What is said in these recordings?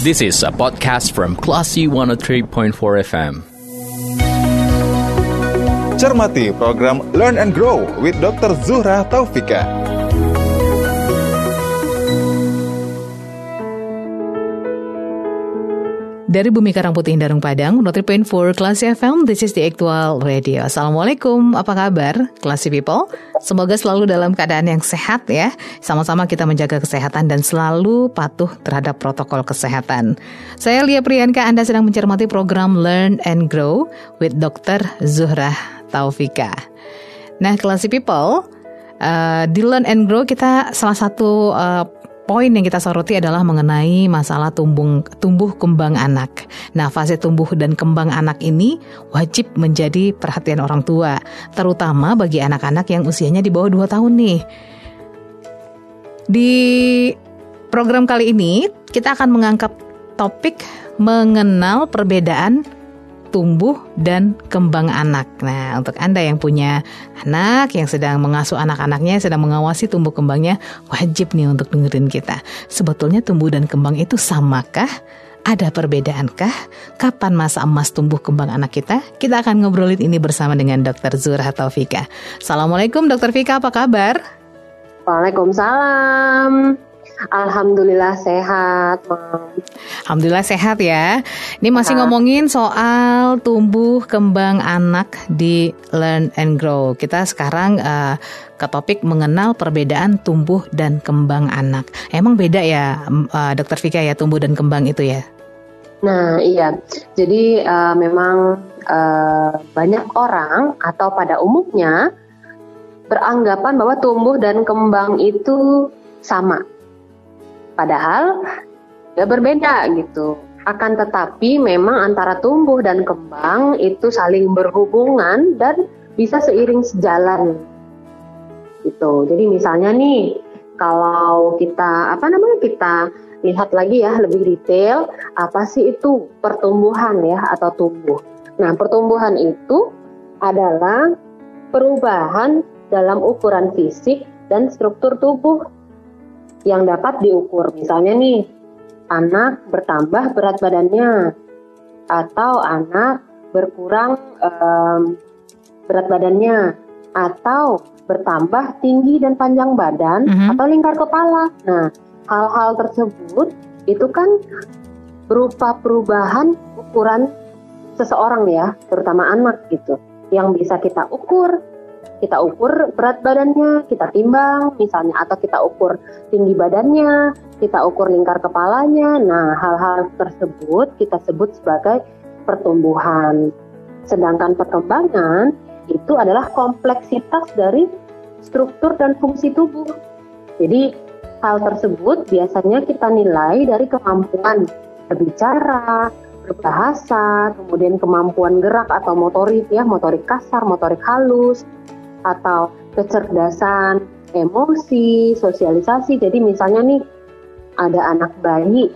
This is a podcast from Classy 103.4 FM. Cermati program Learn and Grow with Dr. Zuhra Taufika. Dari Bumi Karang Putih Darung Padang, Point for Classy FM, this is the actual radio. Assalamualaikum, apa kabar Classy People? Semoga selalu dalam keadaan yang sehat ya. Sama-sama kita menjaga kesehatan dan selalu patuh terhadap protokol kesehatan. Saya Lia Priyanka, Anda sedang mencermati program Learn and Grow with Dr. Zuhrah Taufika. Nah, Classy People, uh, di Learn and Grow kita salah satu uh, poin yang kita soroti adalah mengenai masalah tumbuh, tumbuh kembang anak. Nah, fase tumbuh dan kembang anak ini wajib menjadi perhatian orang tua, terutama bagi anak-anak yang usianya di bawah 2 tahun nih. Di program kali ini, kita akan mengangkat topik mengenal perbedaan tumbuh dan kembang anak. Nah, untuk Anda yang punya anak, yang sedang mengasuh anak-anaknya, sedang mengawasi tumbuh kembangnya, wajib nih untuk dengerin kita. Sebetulnya tumbuh dan kembang itu samakah? Ada perbedaankah? Kapan masa emas tumbuh kembang anak kita? Kita akan ngobrolin ini bersama dengan Dr. Zura Taufika. Assalamualaikum Dr. Fika, apa kabar? Waalaikumsalam. Alhamdulillah sehat. Alhamdulillah sehat ya. Ini masih ngomongin soal tumbuh kembang anak di Learn and Grow. Kita sekarang uh, ke topik mengenal perbedaan tumbuh dan kembang anak. Emang beda ya, uh, Dokter Vika ya tumbuh dan kembang itu ya? Nah iya, jadi uh, memang uh, banyak orang atau pada umumnya beranggapan bahwa tumbuh dan kembang itu sama Padahal ya berbeda gitu. Akan tetapi memang antara tumbuh dan kembang itu saling berhubungan dan bisa seiring sejalan. Gitu. Jadi misalnya nih kalau kita apa namanya kita lihat lagi ya lebih detail apa sih itu pertumbuhan ya atau tumbuh. Nah, pertumbuhan itu adalah perubahan dalam ukuran fisik dan struktur tubuh yang dapat diukur. Misalnya nih, anak bertambah berat badannya atau anak berkurang um, berat badannya atau bertambah tinggi dan panjang badan mm -hmm. atau lingkar kepala. Nah, hal-hal tersebut itu kan berupa perubahan ukuran seseorang ya, terutama anak gitu, yang bisa kita ukur kita ukur berat badannya, kita timbang misalnya atau kita ukur tinggi badannya, kita ukur lingkar kepalanya. Nah, hal-hal tersebut kita sebut sebagai pertumbuhan. Sedangkan perkembangan itu adalah kompleksitas dari struktur dan fungsi tubuh. Jadi, hal tersebut biasanya kita nilai dari kemampuan berbicara, berbahasa, kemudian kemampuan gerak atau motorik ya, motorik kasar, motorik halus, atau kecerdasan emosi, sosialisasi. Jadi misalnya nih ada anak bayi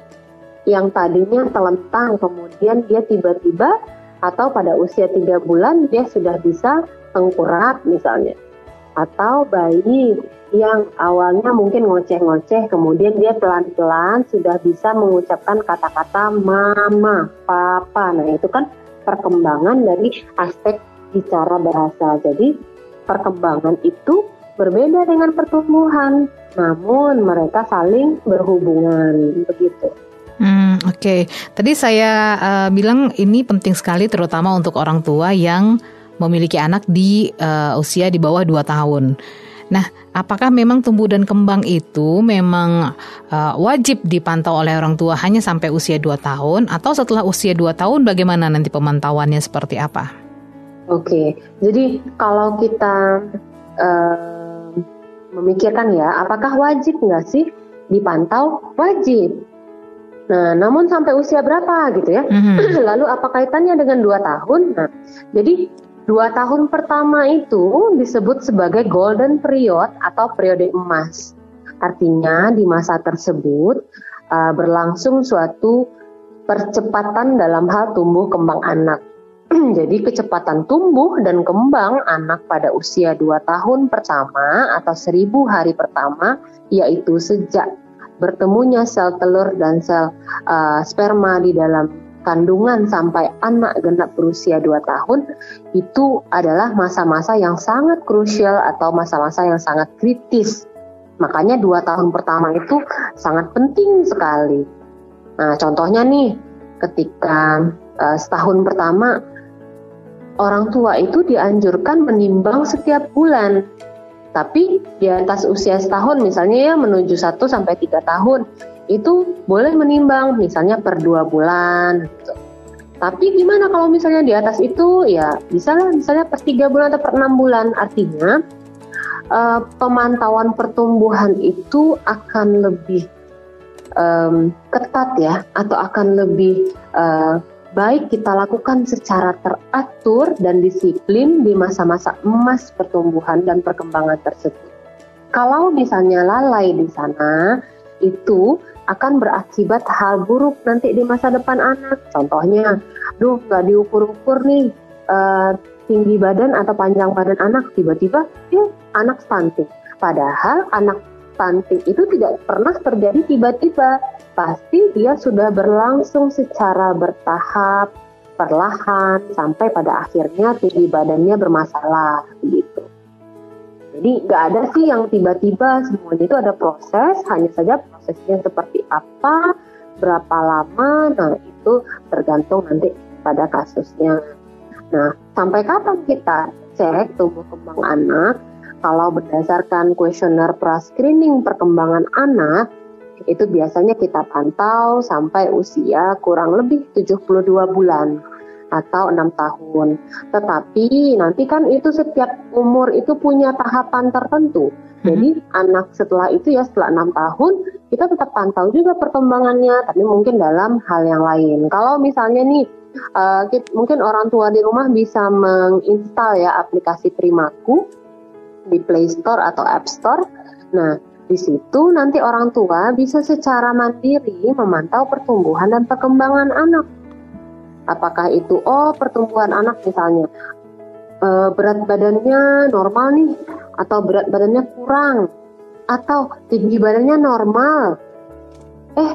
yang tadinya telentang, kemudian dia tiba-tiba atau pada usia tiga bulan dia sudah bisa tengkurap misalnya. Atau bayi yang awalnya mungkin ngoceh-ngoceh, kemudian dia pelan-pelan sudah bisa mengucapkan kata-kata mama, papa. Nah itu kan perkembangan dari aspek bicara bahasa. Jadi perkembangan itu berbeda dengan pertumbuhan, namun mereka saling berhubungan begitu. Hmm, Oke, okay. tadi saya uh, bilang ini penting sekali, terutama untuk orang tua yang memiliki anak di uh, usia di bawah 2 tahun. Nah, apakah memang tumbuh dan kembang itu memang uh, wajib dipantau oleh orang tua hanya sampai usia 2 tahun atau setelah usia 2 tahun bagaimana nanti pemantauannya seperti apa? Oke, jadi kalau kita uh, memikirkan ya, apakah wajib nggak sih dipantau? Wajib. Nah, namun sampai usia berapa gitu ya? Mm-hmm. Lalu apa kaitannya dengan dua tahun? Nah, jadi dua tahun pertama itu disebut sebagai golden period atau periode emas. Artinya di masa tersebut uh, berlangsung suatu percepatan dalam hal tumbuh kembang anak Jadi kecepatan tumbuh dan kembang anak pada usia 2 tahun pertama atau 1000 hari pertama yaitu sejak bertemunya sel telur dan sel uh, sperma di dalam kandungan sampai anak genap berusia 2 tahun itu adalah masa-masa yang sangat krusial atau masa-masa yang sangat kritis. Makanya dua tahun pertama itu sangat penting sekali. Nah, contohnya nih, ketika uh, setahun pertama orang tua itu dianjurkan menimbang setiap bulan tapi di atas usia setahun misalnya ya menuju 1 sampai 3 tahun itu boleh menimbang misalnya per dua bulan. Tapi gimana kalau misalnya di atas itu ya bisa lah misalnya per tiga bulan atau per enam bulan artinya uh, pemantauan pertumbuhan itu akan lebih um, ketat ya atau akan lebih uh, baik kita lakukan secara teratur dan disiplin di masa-masa emas pertumbuhan dan perkembangan tersebut. Kalau misalnya lalai di sana, itu akan berakibat hal buruk nanti di masa depan anak. Contohnya, duh nggak diukur-ukur nih uh, tinggi badan atau panjang badan anak, tiba-tiba ya anak stunting. Padahal anak stunting itu tidak pernah terjadi tiba-tiba. Pasti dia sudah berlangsung secara bertahap, perlahan, sampai pada akhirnya tinggi badannya bermasalah, begitu. Jadi nggak ada sih yang tiba-tiba semuanya itu ada proses, hanya saja prosesnya seperti apa, berapa lama, nah itu tergantung nanti pada kasusnya. Nah, sampai kapan kita cek tumbuh kembang anak? Kalau berdasarkan kuesioner pra-screening perkembangan anak, itu biasanya kita pantau sampai usia kurang lebih 72 bulan atau enam tahun. Tetapi nanti kan itu setiap umur itu punya tahapan tertentu. Hmm. Jadi anak setelah itu ya setelah enam tahun kita tetap pantau juga perkembangannya, tapi mungkin dalam hal yang lain. Kalau misalnya nih uh, mungkin orang tua di rumah bisa menginstal ya aplikasi Primaku di Play Store atau App Store. Nah, di situ nanti orang tua bisa secara mandiri memantau pertumbuhan dan perkembangan anak. Apakah itu oh pertumbuhan anak misalnya e, berat badannya normal nih atau berat badannya kurang atau tinggi badannya normal. Eh,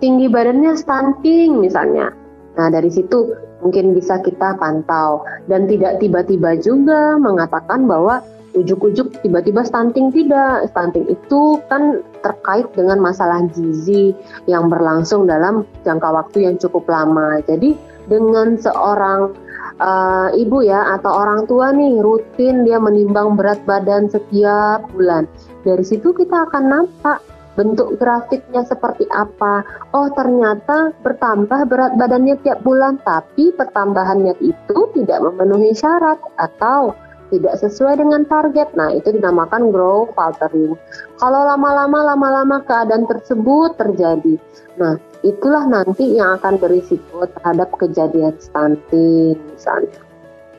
tinggi badannya stunting misalnya. Nah, dari situ mungkin bisa kita pantau dan tidak tiba-tiba juga mengatakan bahwa ujuk-ujuk tiba-tiba stunting tidak. Stunting itu kan terkait dengan masalah gizi yang berlangsung dalam jangka waktu yang cukup lama. Jadi dengan seorang uh, ibu ya atau orang tua nih rutin dia menimbang berat badan setiap bulan. Dari situ kita akan nampak bentuk grafiknya seperti apa. Oh, ternyata bertambah berat badannya tiap bulan, tapi pertambahannya itu tidak memenuhi syarat atau tidak sesuai dengan target. Nah, itu dinamakan grow faltering. Kalau lama-lama lama-lama keadaan tersebut terjadi. Nah, itulah nanti yang akan berisiko terhadap kejadian stunting misalnya.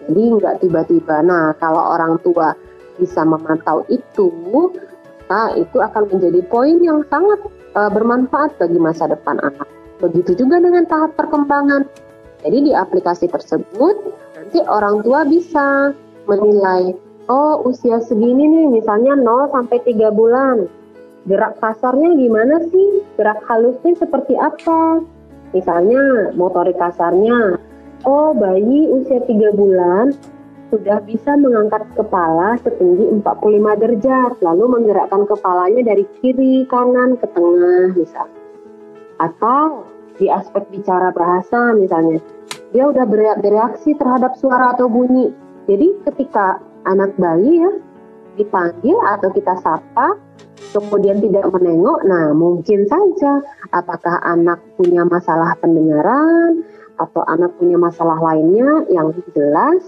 Jadi nggak tiba-tiba. Nah, kalau orang tua bisa memantau itu, nah itu akan menjadi poin yang sangat uh, bermanfaat bagi masa depan anak. Begitu juga dengan tahap perkembangan. Jadi di aplikasi tersebut nanti orang tua bisa menilai, oh usia segini nih misalnya 0 sampai 3 bulan. Gerak kasarnya gimana sih? Gerak halusnya seperti apa? Misalnya motorik kasarnya, oh bayi usia 3 bulan sudah bisa mengangkat kepala setinggi 45 derajat, lalu menggerakkan kepalanya dari kiri kanan ke tengah misalnya. Atau di aspek bicara bahasa misalnya, dia udah bereaksi terhadap suara atau bunyi. Jadi ketika anak bayi ya dipanggil atau kita sapa, kemudian tidak menengok, nah mungkin saja apakah anak punya masalah pendengaran atau anak punya masalah lainnya yang jelas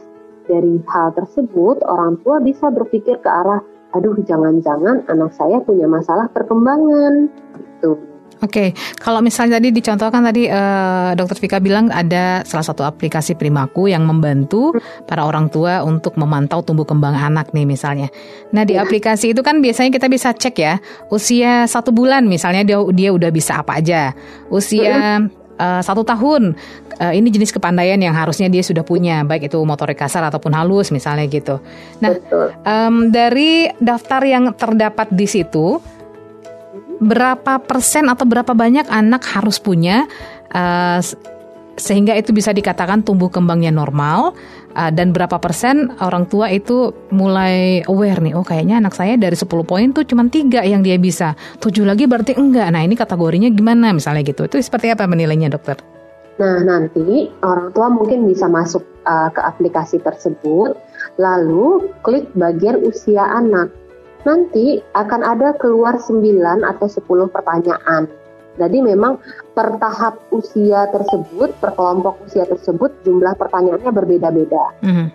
dari hal tersebut orang tua bisa berpikir ke arah aduh jangan-jangan anak saya punya masalah perkembangan gitu. Oke, okay. kalau misalnya tadi dicontohkan tadi uh, Dokter Vika bilang ada salah satu aplikasi Primaku yang membantu para orang tua untuk memantau tumbuh kembang anak nih misalnya. Nah di ya. aplikasi itu kan biasanya kita bisa cek ya usia satu bulan misalnya dia dia udah bisa apa aja, usia uh, satu tahun uh, ini jenis kepandaian yang harusnya dia sudah punya baik itu motorik kasar ataupun halus misalnya gitu. Nah um, dari daftar yang terdapat di situ berapa persen atau berapa banyak anak harus punya uh, sehingga itu bisa dikatakan tumbuh kembangnya normal uh, dan berapa persen orang tua itu mulai aware nih oh kayaknya anak saya dari 10 poin tuh cuma tiga yang dia bisa. Tujuh lagi berarti enggak. Nah ini kategorinya gimana misalnya gitu. Itu seperti apa menilainya dokter? Nah, nanti orang tua mungkin bisa masuk uh, ke aplikasi tersebut, lalu klik bagian usia anak. Nanti akan ada keluar 9 atau 10 pertanyaan. Jadi memang per tahap usia tersebut, per kelompok usia tersebut, jumlah pertanyaannya berbeda-beda. Mm -hmm.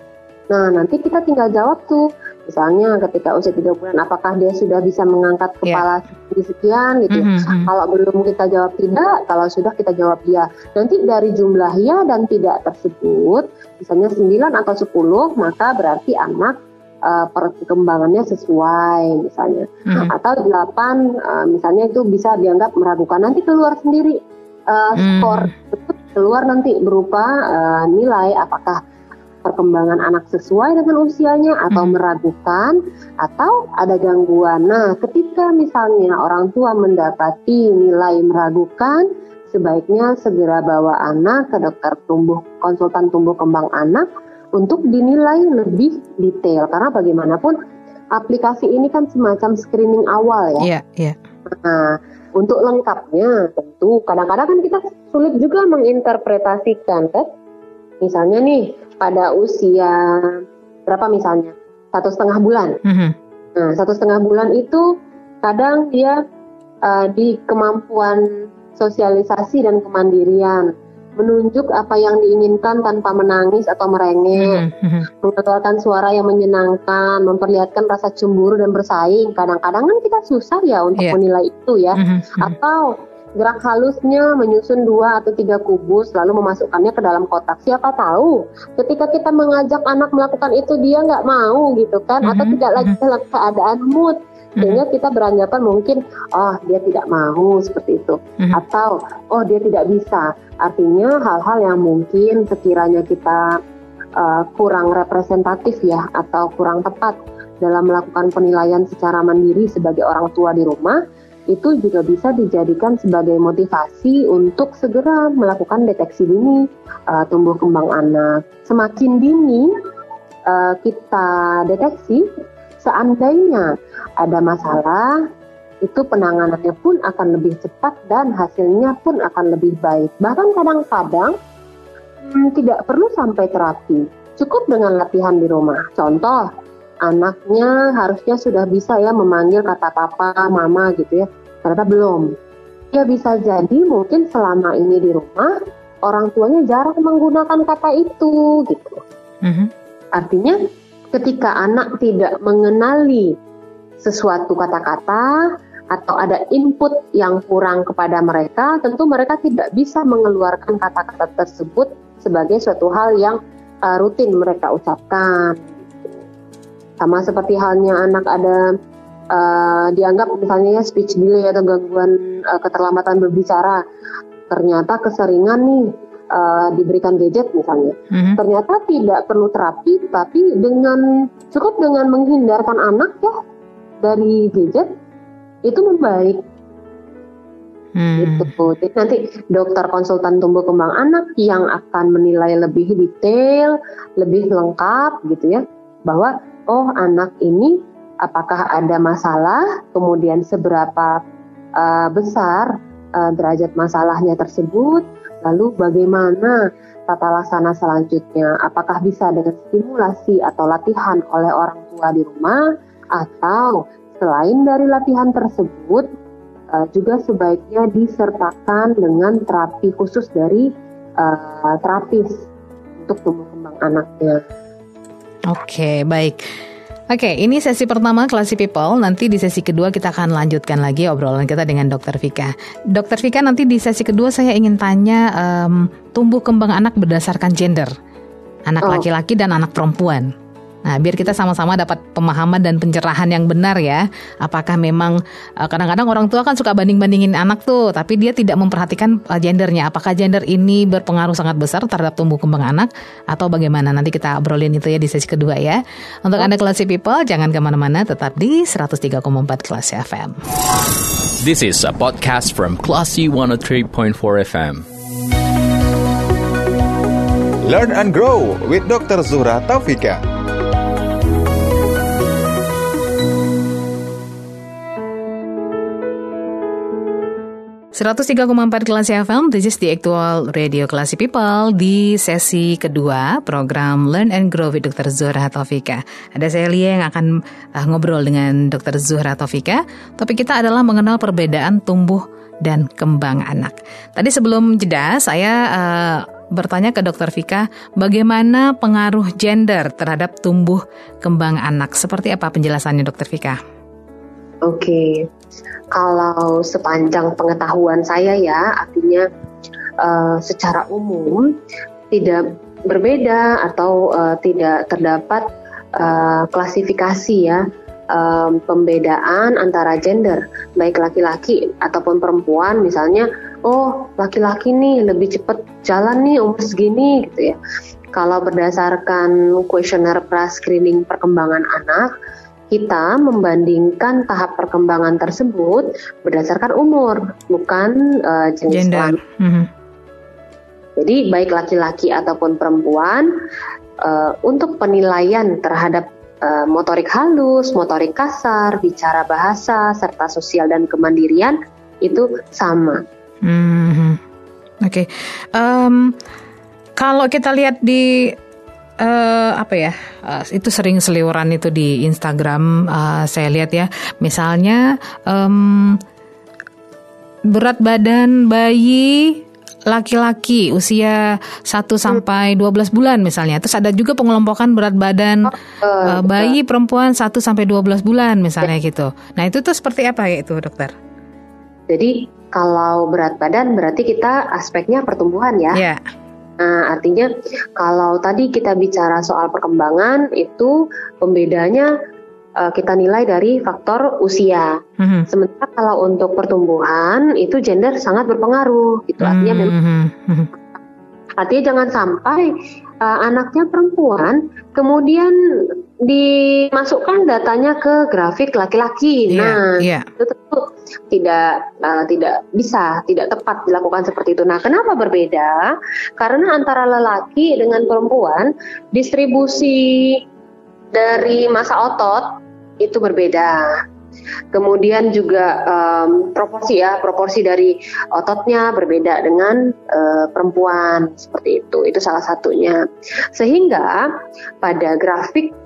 Nah, nanti kita tinggal jawab tuh Misalnya ketika usia tiga bulan, apakah dia sudah bisa mengangkat iya. kepala yeah. sekian gitu? Mm -hmm. Kalau belum kita jawab tidak, kalau sudah kita jawab ya. Nanti dari jumlah ya dan tidak tersebut, misalnya 9 atau 10, maka berarti anak uh, perkembangannya sesuai misalnya. Mm -hmm. Atau 8 uh, misalnya itu bisa dianggap meragukan. Nanti keluar sendiri uh, skor mm. keluar nanti berupa uh, nilai apakah perkembangan anak sesuai dengan usianya atau hmm. meragukan atau ada gangguan. Nah, ketika misalnya orang tua mendapati nilai meragukan, sebaiknya segera bawa anak ke dokter tumbuh konsultan tumbuh kembang anak untuk dinilai lebih detail karena bagaimanapun aplikasi ini kan semacam screening awal ya. Iya, yeah, iya. Yeah. Nah, untuk lengkapnya tentu kadang-kadang kan kita sulit juga menginterpretasikan kan. Misalnya nih pada usia berapa misalnya satu setengah bulan. Mm-hmm. Nah satu setengah bulan itu kadang dia uh, di kemampuan sosialisasi dan kemandirian menunjuk apa yang diinginkan tanpa menangis atau merengek, mm-hmm. mengeluarkan suara yang menyenangkan, memperlihatkan rasa cemburu dan bersaing. Kadang-kadang kan kita susah ya untuk yeah. menilai itu ya. Mm-hmm. Atau Gerak halusnya menyusun dua atau tiga kubus lalu memasukkannya ke dalam kotak. Siapa tahu ketika kita mengajak anak melakukan itu dia nggak mau gitu kan -hmm. atau tidak lagi dalam keadaan mood sehingga kita beranggapan mungkin oh dia tidak mau seperti itu mm -hmm. atau oh dia tidak bisa. Artinya hal-hal yang mungkin sekiranya kita uh, kurang representatif ya atau kurang tepat dalam melakukan penilaian secara mandiri sebagai orang tua di rumah itu juga bisa dijadikan sebagai motivasi untuk segera melakukan deteksi dini uh, tumbuh kembang anak. Semakin dini uh, kita deteksi, seandainya ada masalah, itu penanganannya pun akan lebih cepat dan hasilnya pun akan lebih baik. Bahkan kadang-kadang hmm, tidak perlu sampai terapi, cukup dengan latihan di rumah. Contoh, anaknya harusnya sudah bisa ya memanggil kata papa, mama gitu ya. Ternyata belum. Ya bisa jadi mungkin selama ini di rumah orang tuanya jarang menggunakan kata itu gitu. Mm-hmm. Artinya ketika anak tidak mengenali sesuatu kata-kata atau ada input yang kurang kepada mereka, tentu mereka tidak bisa mengeluarkan kata-kata tersebut sebagai suatu hal yang uh, rutin mereka ucapkan. Sama seperti halnya anak ada uh, dianggap misalnya ya speech delay atau gangguan uh, keterlambatan berbicara, ternyata keseringan nih uh, diberikan gadget misalnya, mm-hmm. ternyata tidak perlu terapi, tapi dengan cukup dengan menghindarkan anak ya dari gadget itu membaik. Hmm. Gitu. Jadi nanti dokter konsultan tumbuh kembang anak yang akan menilai lebih detail, lebih lengkap gitu ya, bahwa oh anak ini apakah ada masalah, kemudian seberapa uh, besar uh, derajat masalahnya tersebut, lalu bagaimana tata laksana selanjutnya, apakah bisa dengan stimulasi atau latihan oleh orang tua di rumah, atau selain dari latihan tersebut uh, juga sebaiknya disertakan dengan terapi khusus dari uh, terapis untuk tumbuh kembang anaknya. Oke, baik. Oke, ini sesi pertama Classy People. Nanti di sesi kedua kita akan lanjutkan lagi obrolan kita dengan Dokter Vika. Dokter Vika, nanti di sesi kedua saya ingin tanya um, tumbuh kembang anak berdasarkan gender, anak oh. laki-laki oh. dan anak perempuan. Nah, biar kita sama-sama dapat pemahaman dan pencerahan yang benar ya. Apakah memang eh, kadang-kadang orang tua kan suka banding-bandingin anak tuh, tapi dia tidak memperhatikan eh, gendernya. Apakah gender ini berpengaruh sangat besar terhadap tumbuh kembang anak atau bagaimana? Nanti kita obrolin itu ya di sesi kedua ya. Untuk Anda Classy People, jangan ke mana-mana, tetap di 103,4 Kelas FM. This is a podcast from Classy 103.4 FM. Learn and grow with Dr. Zuhra Taufika. Empat kelas FM, this is the actual radio Classy People di sesi kedua program Learn and Grow with Dr. Zuhra Taufika. Ada saya Lia yang akan uh, ngobrol dengan Dr. Zuhra Taufika. Topik kita adalah mengenal perbedaan tumbuh dan kembang anak. Tadi sebelum jeda saya uh, bertanya ke Dokter Vika, bagaimana pengaruh gender terhadap tumbuh kembang anak? Seperti apa penjelasannya Dokter Vika? Oke, kalau sepanjang pengetahuan saya ya, artinya uh, secara umum tidak berbeda atau uh, tidak terdapat uh, klasifikasi ya um, pembedaan antara gender, baik laki-laki ataupun perempuan, misalnya, oh laki-laki nih lebih cepat jalan nih umur segini gitu ya. Kalau berdasarkan kuesioner pra-screening perkembangan anak, kita membandingkan tahap perkembangan tersebut berdasarkan umur, bukan uh, jenis gender. Mm -hmm. Jadi baik laki-laki ataupun perempuan uh, untuk penilaian terhadap uh, motorik halus, motorik kasar, bicara bahasa, serta sosial dan kemandirian itu sama. Hmm, Oke, okay. um, kalau kita lihat di uh, apa ya uh, itu sering seliweran itu di Instagram uh, saya lihat ya misalnya um, berat badan bayi laki-laki usia 1 sampai 12 bulan misalnya. Terus ada juga pengelompokan berat badan oh, uh, bayi perempuan 1 sampai 12 bulan misalnya ya. gitu. Nah, itu tuh seperti apa ya itu, Dokter? Jadi, kalau berat badan berarti kita aspeknya pertumbuhan ya. Yeah. Nah, artinya kalau tadi kita bicara soal perkembangan itu pembedanya uh, kita nilai dari faktor usia. Mm-hmm. Sementara kalau untuk pertumbuhan itu gender sangat berpengaruh. Itu artinya mm-hmm. memang mhm. artinya jangan sampai uh, anaknya perempuan kemudian dimasukkan datanya ke grafik laki-laki. Yeah, nah, yeah. itu tentu tidak uh, tidak bisa, tidak tepat dilakukan seperti itu. Nah, kenapa berbeda? Karena antara lelaki dengan perempuan distribusi dari masa otot itu berbeda. Kemudian juga um, proporsi ya, proporsi dari ototnya berbeda dengan uh, perempuan seperti itu. Itu salah satunya. Sehingga pada grafik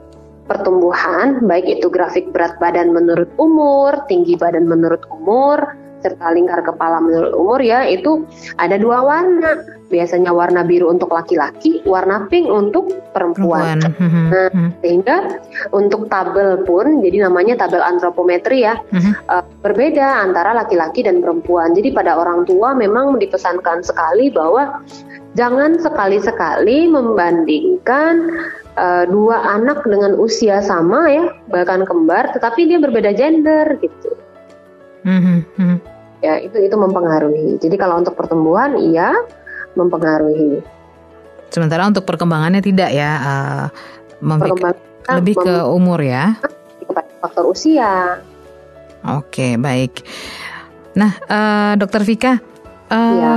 pertumbuhan, baik itu grafik berat badan menurut umur, tinggi badan menurut umur, serta lingkar kepala menurut umur ya itu ada dua warna. Biasanya warna biru untuk laki-laki warna pink untuk perempuan, perempuan. Hmm, nah, hmm. sehingga untuk tabel pun jadi namanya tabel antropometri ya uh, berbeda antara laki-laki dan perempuan. Jadi pada orang tua memang dipesankan sekali bahwa jangan sekali-sekali membandingkan uh, dua anak dengan usia sama ya bahkan kembar tetapi dia berbeda gender gitu mm-hmm ya itu itu mempengaruhi. Jadi kalau untuk pertumbuhan iya mempengaruhi. Sementara untuk perkembangannya tidak ya, uh, lebih ke umur ya. Faktor usia. Oke baik. Nah, uh, Dokter Vika, uh, ya.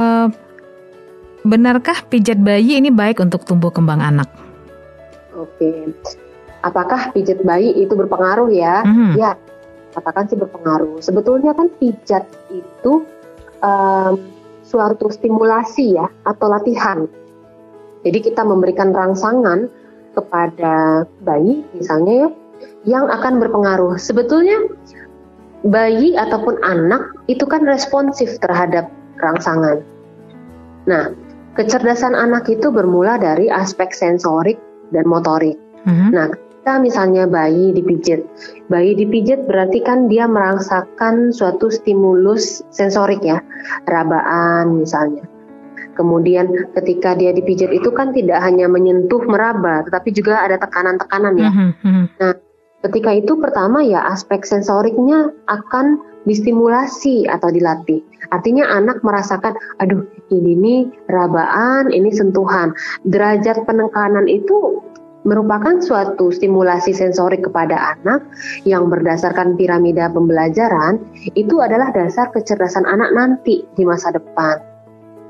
Benarkah pijat bayi ini baik untuk tumbuh kembang anak? Oke, apakah pijat bayi itu berpengaruh ya? Mm -hmm. Ya, katakan sih berpengaruh. Sebetulnya kan pijat itu um, suatu stimulasi ya atau latihan. Jadi kita memberikan rangsangan kepada bayi misalnya ya yang akan berpengaruh. Sebetulnya bayi ataupun anak itu kan responsif terhadap rangsangan. Nah, kecerdasan anak itu bermula dari aspek sensorik dan motorik. Mm -hmm. Nah, kita misalnya bayi dipijit. Bayi dipijit berarti kan dia merasakan suatu stimulus sensorik ya, rabaan misalnya. Kemudian ketika dia dipijit itu kan tidak hanya menyentuh meraba, tetapi juga ada tekanan-tekanan ya. Mm -hmm. Nah, ketika itu pertama ya aspek sensoriknya akan distimulasi atau dilatih. Artinya anak merasakan, aduh ini rabaan, ini sentuhan. Derajat penekanan itu merupakan suatu stimulasi sensorik kepada anak yang berdasarkan piramida pembelajaran itu adalah dasar kecerdasan anak nanti di masa depan.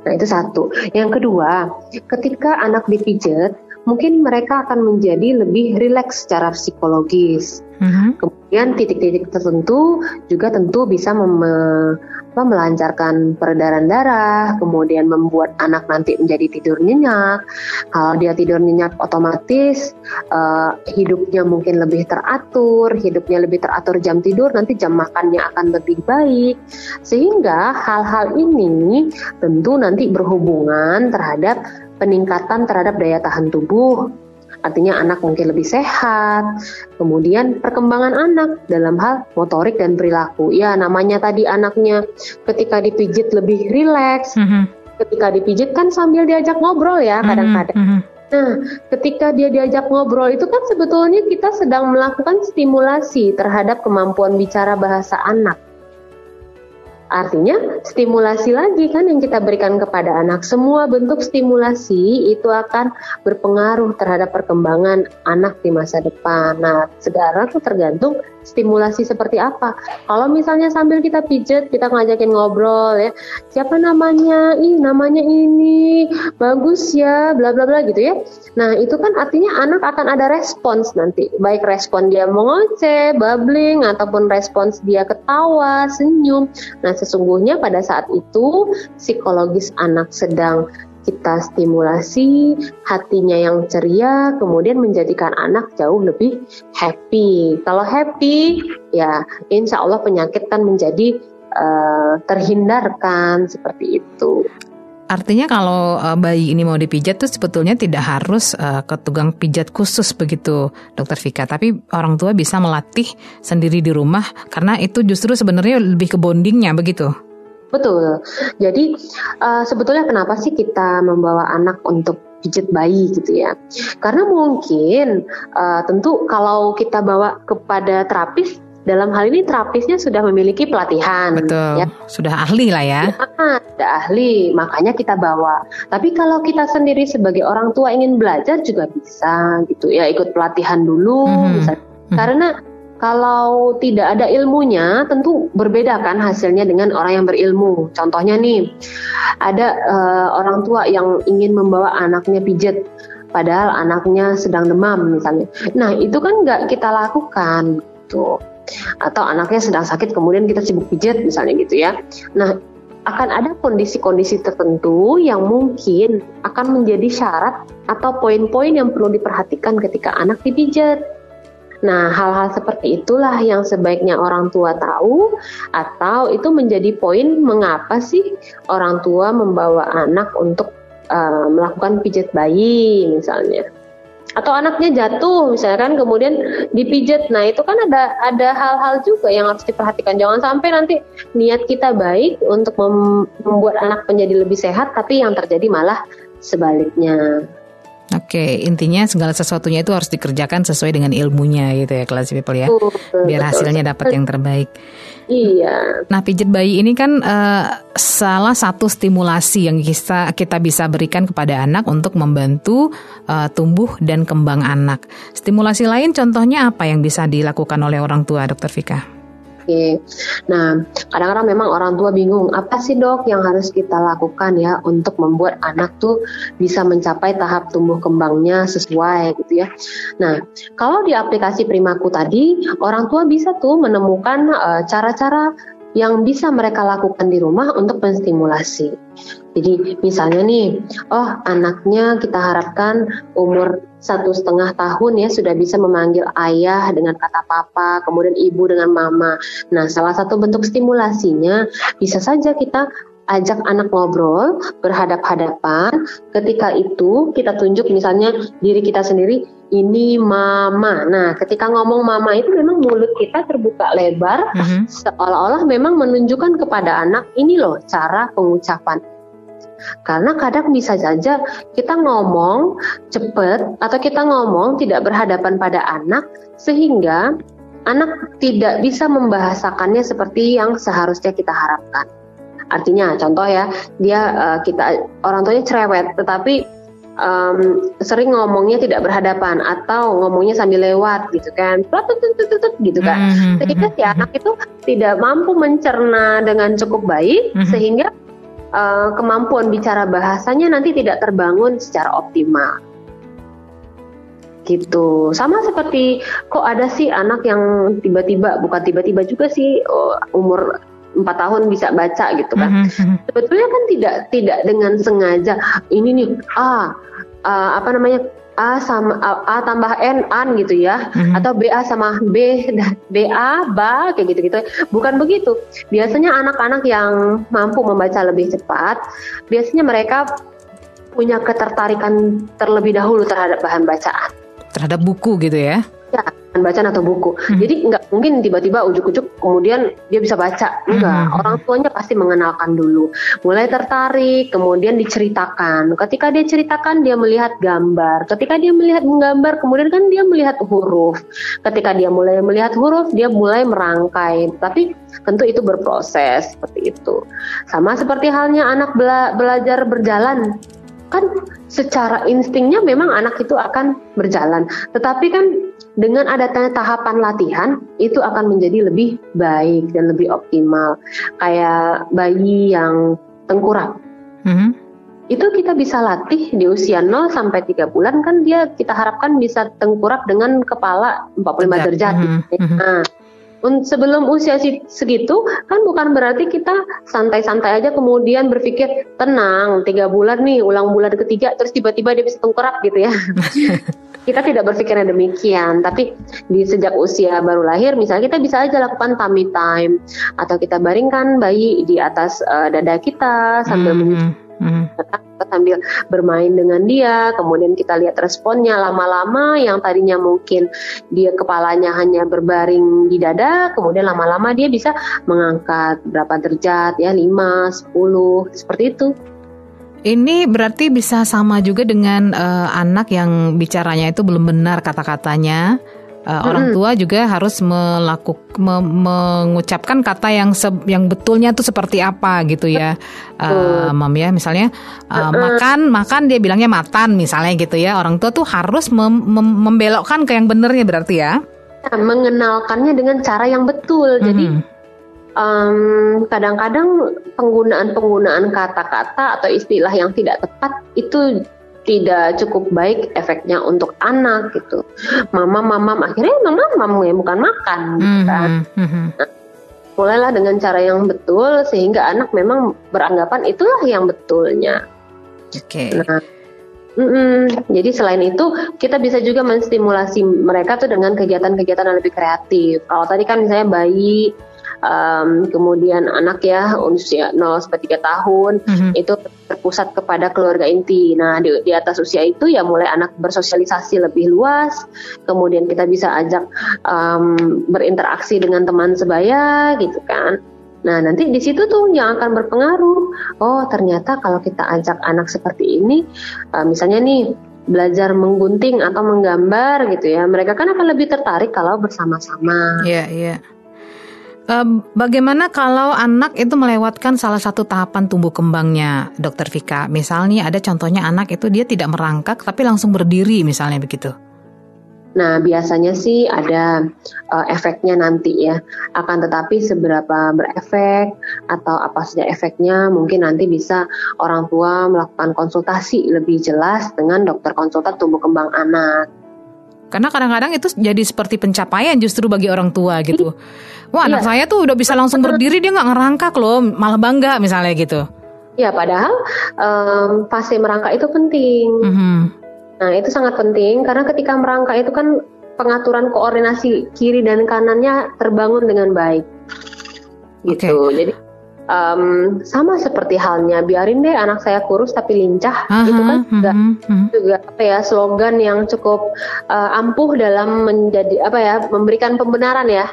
Nah, itu satu. Yang kedua, ketika anak dipijat, mungkin mereka akan menjadi lebih rileks secara psikologis. Mm-hmm. Kemudian titik-titik tertentu juga tentu bisa mem- apa, melancarkan peredaran darah, kemudian membuat anak nanti menjadi tidur nyenyak. Kalau dia tidur nyenyak, otomatis uh, hidupnya mungkin lebih teratur, hidupnya lebih teratur jam tidur, nanti jam makannya akan lebih baik. Sehingga hal-hal ini tentu nanti berhubungan terhadap peningkatan terhadap daya tahan tubuh, artinya anak mungkin lebih sehat. Kemudian perkembangan anak dalam hal motorik dan perilaku. Ya, namanya tadi anaknya ketika dipijit lebih rileks. Mm -hmm. Ketika dipijit kan sambil diajak ngobrol ya kadang-kadang. Mm -hmm. Nah, ketika dia diajak ngobrol itu kan sebetulnya kita sedang melakukan stimulasi terhadap kemampuan bicara bahasa anak. Artinya stimulasi lagi kan yang kita berikan kepada anak. Semua bentuk stimulasi itu akan berpengaruh terhadap perkembangan anak di masa depan. Nah, itu tergantung stimulasi seperti apa. Kalau misalnya sambil kita pijet, kita ngajakin ngobrol ya, siapa namanya? Ih, namanya ini, bagus ya, bla bla bla gitu ya. Nah, itu kan artinya anak akan ada respons nanti, baik respon dia mengoceh, babbling, ataupun respons dia ketawa, senyum. Nah, sesungguhnya pada saat itu psikologis anak sedang kita stimulasi hatinya yang ceria, kemudian menjadikan anak jauh lebih happy. Kalau happy, ya insya Allah penyakit kan menjadi uh, terhindarkan seperti itu. Artinya kalau uh, bayi ini mau dipijat tuh sebetulnya tidak harus uh, ke tukang pijat khusus begitu, Dokter Vika. Tapi orang tua bisa melatih sendiri di rumah karena itu justru sebenarnya lebih ke bondingnya begitu. Betul. Jadi uh, sebetulnya kenapa sih kita membawa anak untuk pijat bayi gitu ya? Karena mungkin uh, tentu kalau kita bawa kepada terapis dalam hal ini terapisnya sudah memiliki pelatihan. Betul. Ya. Sudah ahli lah ya. ya. Sudah ahli, makanya kita bawa. Tapi kalau kita sendiri sebagai orang tua ingin belajar juga bisa gitu ya, ikut pelatihan dulu. Mm -hmm. Karena kalau tidak ada ilmunya, tentu berbeda kan hasilnya dengan orang yang berilmu. Contohnya nih, ada uh, orang tua yang ingin membawa anaknya pijat, padahal anaknya sedang demam misalnya. Nah itu kan nggak kita lakukan, tuh. Atau anaknya sedang sakit, kemudian kita sibuk pijat misalnya gitu ya. Nah akan ada kondisi-kondisi tertentu yang mungkin akan menjadi syarat atau poin-poin yang perlu diperhatikan ketika anak dipijat. Nah, hal-hal seperti itulah yang sebaiknya orang tua tahu atau itu menjadi poin mengapa sih orang tua membawa anak untuk uh, melakukan pijat bayi misalnya. Atau anaknya jatuh misalkan kemudian dipijat. Nah, itu kan ada ada hal-hal juga yang harus diperhatikan. Jangan sampai nanti niat kita baik untuk membuat anak menjadi lebih sehat tapi yang terjadi malah sebaliknya. Oke, intinya segala sesuatunya itu harus dikerjakan sesuai dengan ilmunya gitu ya kelas people ya. Biar hasilnya dapat yang terbaik. Iya. Nah, pijat bayi ini kan uh, salah satu stimulasi yang kita kita bisa berikan kepada anak untuk membantu uh, tumbuh dan kembang anak. Stimulasi lain contohnya apa yang bisa dilakukan oleh orang tua, Dokter Vika? Oke. Nah, kadang-kadang memang orang tua bingung, apa sih dok yang harus kita lakukan ya untuk membuat anak tuh bisa mencapai tahap tumbuh kembangnya sesuai gitu ya. Nah, kalau di aplikasi Primaku tadi, orang tua bisa tuh menemukan eh, cara-cara uh, yang bisa mereka lakukan di rumah untuk menstimulasi. Jadi misalnya nih, oh anaknya kita harapkan umur satu setengah tahun ya sudah bisa memanggil ayah dengan kata papa, kemudian ibu dengan mama. Nah salah satu bentuk stimulasinya bisa saja kita ajak anak ngobrol berhadap-hadapan. Ketika itu kita tunjuk misalnya diri kita sendiri ini mama. Nah, ketika ngomong mama itu memang mulut kita terbuka lebar mm-hmm. seolah-olah memang menunjukkan kepada anak ini loh cara pengucapan. Karena kadang bisa saja kita ngomong cepet atau kita ngomong tidak berhadapan pada anak sehingga anak tidak bisa membahasakannya seperti yang seharusnya kita harapkan. Artinya contoh ya, dia uh, kita orang tuanya cerewet tetapi um, sering ngomongnya tidak berhadapan atau ngomongnya sambil lewat gitu kan, gitu kan. Mhm, Sehingga mhm, si anak itu tidak mampu mencerna dengan cukup baik sehingga uh, kemampuan bicara bahasanya nanti tidak terbangun secara optimal. Gitu. Sama seperti kok ada sih anak yang tiba-tiba bukan tiba-tiba juga sih oh, umur 4 tahun bisa baca gitu kan. mhm, mhm. Sebetulnya kan tidak tidak dengan sengaja ini nih A uh, apa namanya A sama A, A tambah N an gitu ya Mhm. atau BA sama B BA ba kayak gitu-gitu. Bukan begitu. Biasanya anak-anak yang mampu membaca lebih cepat, biasanya mereka punya ketertarikan terlebih dahulu terhadap bahan bacaan. Terhadap buku gitu ya. Ya, bacaan atau buku. Hmm. Jadi nggak mungkin tiba-tiba ujuk-ujuk kemudian dia bisa baca. Enggak, Hmm. orang tuanya pasti mengenalkan dulu. Mulai tertarik, kemudian diceritakan. Ketika dia ceritakan, dia melihat gambar. Ketika dia melihat gambar, kemudian kan dia melihat huruf. Ketika dia mulai melihat huruf, dia mulai merangkai. Tapi tentu itu berproses seperti itu. Sama seperti halnya anak bela- belajar berjalan kan secara instingnya memang anak itu akan berjalan. Tetapi kan dengan adanya tahapan latihan itu akan menjadi lebih baik dan lebih optimal. Kayak bayi yang tengkurap. Mhm. Itu kita bisa latih di usia 0 sampai 3 bulan kan dia kita harapkan bisa tengkurap dengan kepala 45 Tegak. derajat. Mhm, mhm. Nah, sebelum usia si- segitu kan bukan berarti kita santai-santai aja kemudian berpikir tenang tiga bulan nih ulang bulan ketiga terus tiba-tiba dia bisa tengkurap gitu ya. kita tidak berpikirnya demikian, tapi di sejak usia baru lahir misalnya kita bisa aja lakukan tummy time atau kita baringkan bayi di atas eh, dada kita sambil Mhm, mhm. kita sambil bermain dengan dia, kemudian kita lihat responnya lama-lama yang tadinya mungkin dia kepalanya hanya berbaring di dada, kemudian lama-lama dia bisa mengangkat berapa derajat ya 5, 10 seperti itu. Ini berarti bisa sama juga dengan eh, anak yang bicaranya itu belum benar kata-katanya. Eh, Orang tua juga harus melakukan mengucapkan kata yang se- yang betulnya tuh seperti apa gitu ya, Eh, Mam ya. Misalnya eh, makan makan dia bilangnya matan misalnya gitu ya. Orang tua tuh harus mem- mem- membelokkan ke yang benernya berarti ya. Nah, mengenalkannya dengan cara yang betul. Jadi Mhm. em, kadang-kadang penggunaan-penggunaan kata-kata atau istilah yang tidak tepat itu tidak cukup baik efeknya untuk anak gitu. Mama, mama, akhirnya mama, mama ya bukan makan. gitu kan. Mhm, mhm. Mulailah dengan cara yang betul sehingga anak memang beranggapan itulah yang betulnya. Oke. Nah, mm-mm. jadi selain itu kita bisa juga menstimulasi mereka tuh dengan kegiatan-kegiatan yang lebih kreatif. Kalau tadi kan misalnya bayi, em, kemudian anak ya usia 0 sampai 3 tahun Mhm. itu terpusat kepada keluarga inti. Nah di, di atas usia itu ya mulai anak bersosialisasi lebih luas. Kemudian kita bisa ajak em, berinteraksi dengan teman sebaya gitu kan. Nah, nanti di situ tuh yang akan berpengaruh. Oh, ternyata kalau kita ajak anak seperti ini, uh, misalnya nih belajar menggunting atau menggambar gitu ya, mereka kan akan lebih tertarik kalau bersama-sama. Iya, iya. Em, bagaimana kalau anak itu melewatkan salah satu tahapan tumbuh kembangnya, Dokter Vika? Misalnya ada contohnya anak itu dia tidak merangkak tapi langsung berdiri misalnya begitu. Nah, biasanya sih ada uh, efeknya nanti ya. Akan tetapi seberapa berefek atau apa saja efeknya, mungkin nanti bisa orang tua melakukan konsultasi lebih jelas dengan dokter konsultan tumbuh kembang anak. Karena kadang-kadang itu jadi seperti pencapaian justru bagi orang tua gitu. Wah anak Iya. saya tuh udah bisa langsung berdiri dia nggak ngerangkak loh, malah bangga misalnya gitu. Ya, padahal em, fase merangkak itu penting. Mhm. Nah, itu sangat penting karena ketika merangkak itu kan pengaturan koordinasi kiri dan kanannya terbangun dengan baik. Gitu. Jadi em, sama seperti halnya biarin deh anak saya kurus tapi lincah Aha, itu kan juga mhm, mhm. juga apa ya slogan yang cukup eh, ampuh dalam menjadi apa ya memberikan pembenaran ya.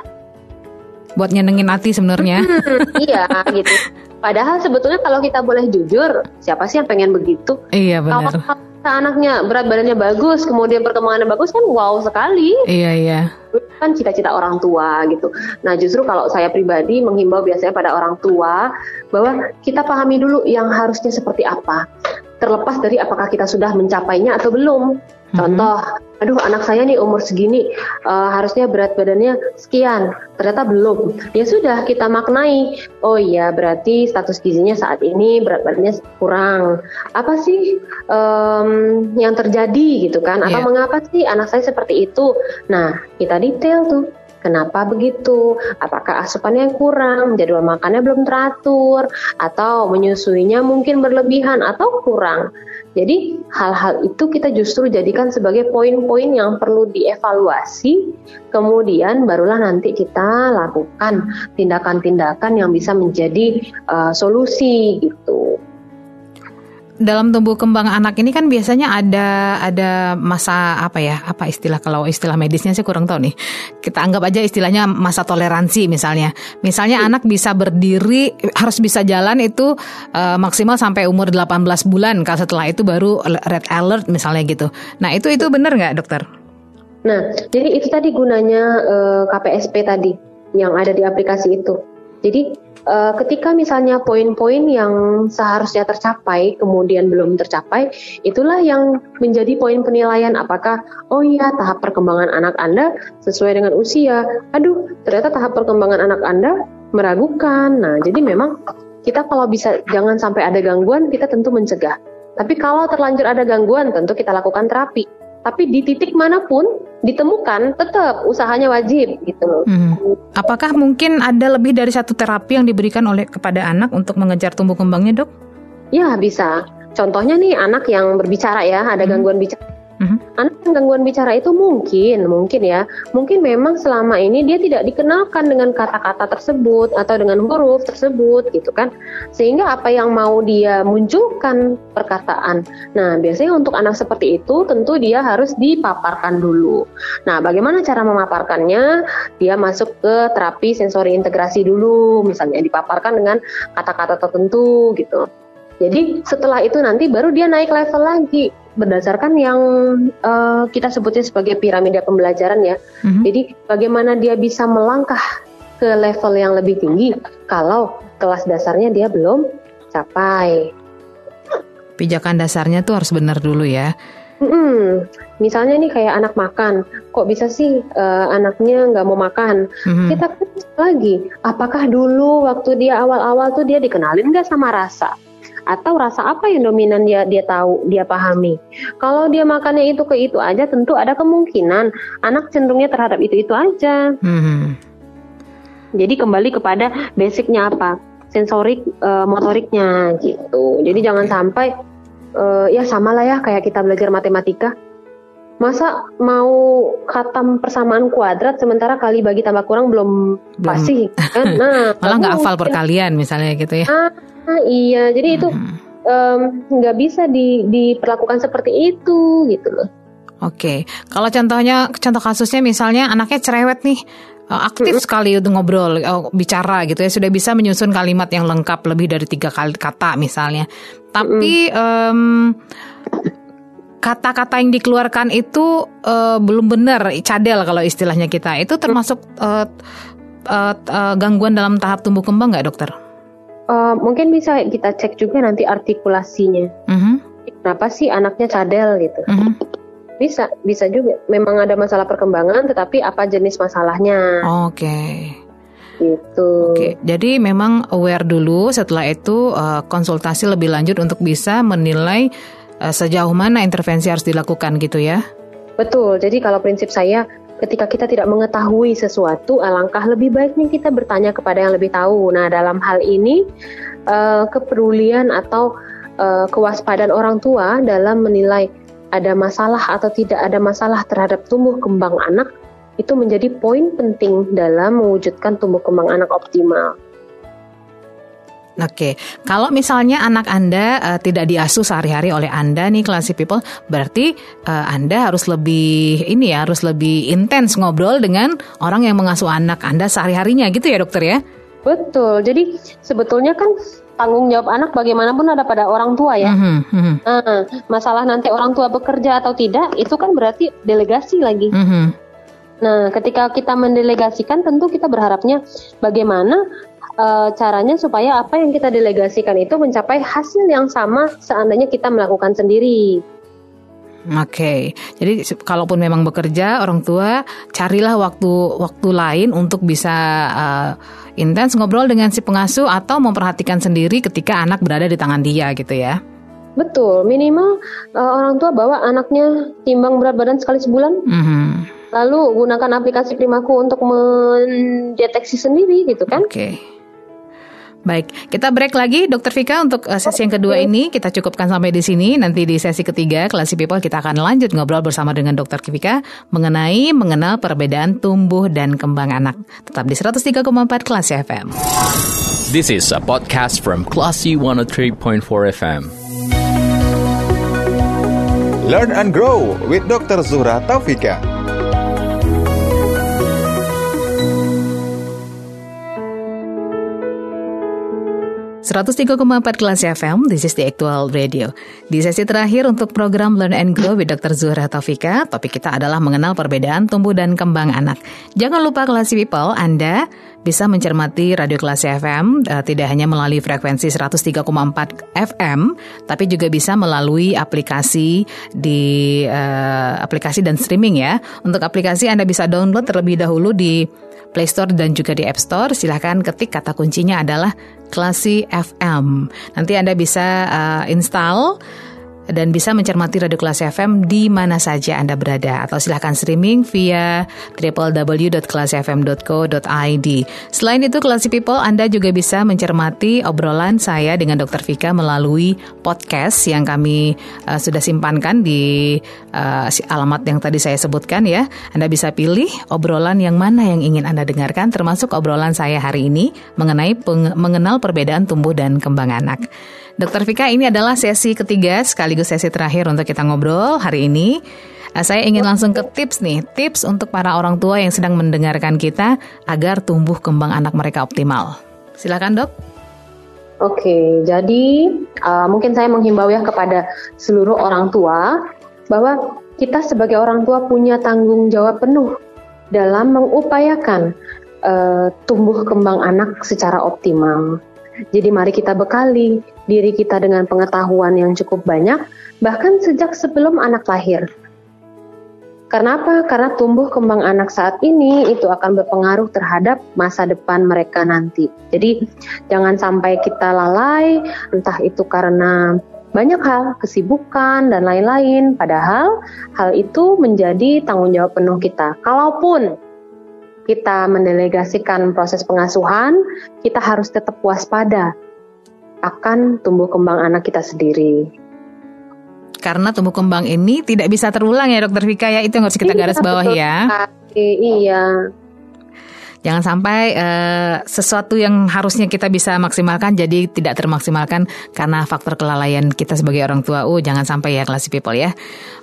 Buat nyenengin hati sebenarnya. Hmm, iya gitu. Padahal sebetulnya kalau kita boleh jujur, siapa sih yang pengen begitu? Iya benar. kalau anaknya berat badannya bagus, kemudian perkembangannya bagus kan wow sekali. Iya iya. Kan cita-cita orang tua gitu. Nah justru kalau saya pribadi menghimbau biasanya pada orang tua bahwa kita pahami dulu yang harusnya seperti apa. Terlepas dari apakah kita sudah mencapainya atau belum. Contoh, aduh anak saya nih umur segini uh, harusnya berat badannya sekian, ternyata belum. Ya sudah kita maknai, oh iya berarti status gizinya saat ini berat badannya kurang. Apa sih um, yang terjadi gitu kan? Atau yeah. mengapa sih anak saya seperti itu? Nah kita detail tuh Kenapa begitu? Apakah asupannya kurang, jadwal makannya belum teratur, atau menyusuinya mungkin berlebihan atau kurang? Jadi hal-hal itu kita justru jadikan sebagai poin-poin yang perlu dievaluasi, kemudian barulah nanti kita lakukan tindakan-tindakan yang bisa menjadi uh, solusi gitu dalam tumbuh kembang anak ini kan biasanya ada ada masa apa ya apa istilah kalau istilah medisnya sih kurang tahu nih. Kita anggap aja istilahnya masa toleransi misalnya. Misalnya anak bisa berdiri harus bisa jalan itu uh, maksimal sampai umur 18 bulan. Kalau setelah itu baru red alert misalnya gitu. Nah itu itu benar nggak dokter? Nah jadi itu tadi gunanya uh, eh, KPSP tadi yang ada di aplikasi itu. Jadi uh, ketika misalnya poin-poin yang seharusnya tercapai kemudian belum tercapai, itulah yang menjadi poin penilaian apakah oh iya tahap perkembangan anak Anda sesuai dengan usia. Aduh, ternyata tahap perkembangan anak Anda meragukan. Nah, jadi memang kita kalau bisa jangan sampai ada gangguan, kita tentu mencegah. Tapi kalau terlanjur ada gangguan, tentu kita lakukan terapi. Tapi di titik mana pun ditemukan tetap usahanya wajib gitu loh. Hmm. Apakah mungkin ada lebih dari satu terapi yang diberikan oleh kepada anak untuk mengejar tumbuh kembangnya, Dok? Ya, bisa. Contohnya nih anak yang berbicara ya, ada hmm. gangguan bicara Mm-hmm. Anak yang gangguan bicara itu mungkin, mungkin ya, mungkin memang selama ini dia tidak dikenalkan dengan kata-kata tersebut atau dengan huruf tersebut gitu kan, sehingga apa yang mau dia munculkan perkataan. Nah, biasanya untuk anak seperti itu tentu dia harus dipaparkan dulu. Nah, bagaimana cara memaparkannya? Dia masuk ke terapi sensori integrasi dulu, misalnya dipaparkan dengan kata-kata tertentu gitu. Jadi setelah itu nanti baru dia naik level lagi berdasarkan yang uh, kita sebutnya sebagai piramida pembelajaran ya. Mm-hmm. Jadi bagaimana dia bisa melangkah ke level yang lebih tinggi kalau kelas dasarnya dia belum capai. Pijakan dasarnya tuh harus benar dulu ya. Hmm, misalnya nih kayak anak makan, kok bisa sih uh, anaknya nggak mau makan? Mm-hmm. Kita lagi, apakah dulu waktu dia awal-awal tuh dia dikenalin nggak sama rasa? Atau rasa apa yang dominan dia dia tahu dia pahami? Kalau dia makannya itu ke itu aja tentu ada kemungkinan anak cenderungnya terhadap itu itu aja. Hmm. jadi kembali kepada basicnya apa? Sensorik uh, motoriknya gitu. Jadi jangan sampai uh, ya sama lah ya kayak kita belajar matematika masa mau khatam persamaan kuadrat sementara kali bagi tambah kurang belum, belum. pasti kan nah malah nggak hafal perkalian misalnya gitu ya ah, Ah, iya, jadi itu nggak um, bisa di, diperlakukan seperti itu gitu loh. Oke, kalau contohnya contoh kasusnya misalnya anaknya cerewet nih, eh, aktif hmm. sekali untuk ngobrol, oh, bicara gitu ya, sudah bisa menyusun kalimat yang lengkap lebih dari tiga kali kata misalnya. Tapi um, kata-kata yang dikeluarkan itu uh, belum benar, cadel kalau istilahnya kita. Itu termasuk uh, uh, uh, gangguan dalam tahap tumbuh kembang nggak dokter? Uh, mungkin bisa kita cek juga nanti artikulasinya. Uh-huh. Kenapa sih anaknya cadel gitu? Uh-huh. Bisa, bisa juga. Memang ada masalah perkembangan, tetapi apa jenis masalahnya? Oke. Okay. Gitu. Oke, jadi memang aware dulu. Setelah itu uh, konsultasi lebih lanjut untuk bisa menilai uh, sejauh mana intervensi harus dilakukan gitu ya? Betul. Jadi kalau prinsip saya ketika kita tidak mengetahui sesuatu, alangkah lebih baiknya kita bertanya kepada yang lebih tahu. Nah, dalam hal ini, uh, kepedulian atau kewaspadaan orang tua dalam menilai ada masalah atau tidak ada masalah terhadap tumbuh kembang anak itu menjadi poin penting dalam mewujudkan tumbuh kembang anak optimal. Oke, kalau misalnya anak Anda uh, tidak diasuh sehari-hari oleh Anda nih classy people, berarti uh, Anda harus lebih ini ya, harus lebih intens ngobrol dengan orang yang mengasuh anak Anda sehari-harinya gitu ya, dokter ya? Betul. Jadi sebetulnya kan tanggung jawab anak bagaimanapun ada pada orang tua ya. Mm -hmm. Nah, masalah nanti orang tua bekerja atau tidak itu kan berarti delegasi lagi. Mm -hmm. Nah, ketika kita mendelegasikan tentu kita berharapnya bagaimana uh, caranya supaya apa yang kita delegasikan itu mencapai hasil yang sama seandainya kita melakukan sendiri. Oke, okay. jadi kalaupun memang bekerja, orang tua carilah waktu waktu lain untuk bisa uh, intens ngobrol dengan si pengasuh atau memperhatikan sendiri ketika anak berada di tangan dia gitu ya. Betul, minimal uh, orang tua bawa anaknya timbang berat badan sekali sebulan. Mm -hmm. Lalu gunakan aplikasi Primaku untuk mendeteksi sendiri gitu kan? Oke. Okay. Baik, kita break lagi Dokter Vika untuk uh, sesi yang kedua ini kita cukupkan sampai di sini. Nanti di sesi ketiga Classy People kita akan lanjut ngobrol bersama dengan Dokter Vika mengenai mengenal perbedaan tumbuh dan kembang anak. Tetap di 103,4 Classy FM. This is a podcast from Classy 103.4 FM. Learn and grow with Dr. Zuhra Taufika. 103,4 kelas FM, this is the actual radio. Di sesi terakhir untuk program Learn and Grow with Dr. Zuhra Taufika, topik kita adalah mengenal perbedaan tumbuh dan kembang anak. Jangan lupa kelas people, Anda bisa mencermati radio kelas FM uh, tidak hanya melalui frekuensi 103,4 FM, tapi juga bisa melalui aplikasi di uh, aplikasi dan streaming ya. Untuk aplikasi Anda bisa download terlebih dahulu di Play Store dan juga di App Store. Silahkan ketik kata kuncinya adalah Classy FM. Nanti Anda bisa uh, install dan bisa mencermati Radio Kelas FM di mana saja Anda berada atau silahkan streaming via www.kelasfm.co.id. Selain itu Classy People Anda juga bisa mencermati obrolan saya dengan Dr. Vika melalui podcast yang kami uh, sudah simpankan di uh, alamat yang tadi saya sebutkan ya. Anda bisa pilih obrolan yang mana yang ingin Anda dengarkan termasuk obrolan saya hari ini mengenai mengenal perbedaan tumbuh dan kembang anak. Dokter Vika ini adalah sesi ketiga sekaligus sesi terakhir untuk kita ngobrol hari ini. Eh, saya ingin langsung ke tips nih, tips untuk para orang tua yang sedang mendengarkan kita agar tumbuh kembang anak mereka optimal. Silakan dok. Oke, jadi uh, mungkin saya menghimbau ya kepada seluruh orang tua bahwa kita sebagai orang tua punya tanggung jawab penuh dalam mengupayakan uh, tumbuh kembang anak secara optimal. Jadi mari kita bekali diri kita dengan pengetahuan yang cukup banyak, bahkan sejak sebelum anak lahir. Karena apa? Karena tumbuh kembang anak saat ini itu akan berpengaruh terhadap masa depan mereka nanti. Jadi jangan sampai kita lalai, entah itu karena banyak hal, kesibukan dan lain-lain. Padahal hal itu menjadi tanggung jawab penuh kita. Kalaupun kita mendelegasikan proses pengasuhan, kita harus tetap waspada akan tumbuh kembang anak kita sendiri. Karena tumbuh kembang ini tidak bisa terulang ya dokter Vika ya, itu yang harus kita iya, garis bawah ya. Iya. Jangan sampai uh, sesuatu yang harusnya kita bisa maksimalkan jadi tidak termaksimalkan karena faktor kelalaian kita sebagai orang tua. Oh, jangan sampai ya classy people ya.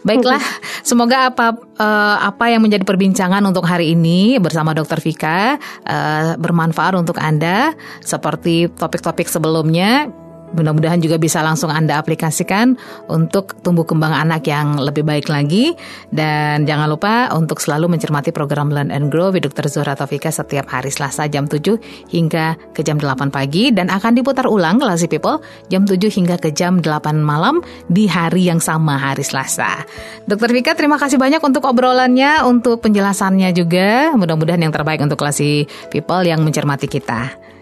Baiklah, semoga apa uh, apa yang menjadi perbincangan untuk hari ini bersama Dokter Vika uh, bermanfaat untuk Anda seperti topik-topik sebelumnya Mudah-mudahan juga bisa langsung Anda aplikasikan untuk tumbuh kembang anak yang lebih baik lagi. Dan jangan lupa untuk selalu mencermati program Learn and Grow with Dr. Zura Taufika setiap hari Selasa jam 7 hingga ke jam 8 pagi. Dan akan diputar ulang Classy People jam 7 hingga ke jam 8 malam di hari yang sama hari Selasa. Dr. Vika terima kasih banyak untuk obrolannya, untuk penjelasannya juga. Mudah-mudahan yang terbaik untuk Classy People yang mencermati kita.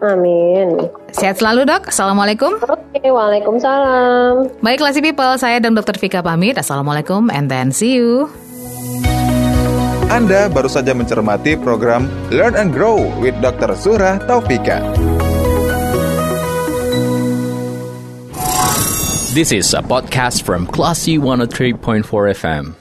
Amin. Sehat selalu dok. Assalamualaikum. Oke, waalaikumsalam. Baiklah si people, saya dan Dokter Vika pamit. Assalamualaikum and then see you. Anda baru saja mencermati program Learn and Grow with Dr. Surah Taufika. This is a podcast from Classy 103.4 FM.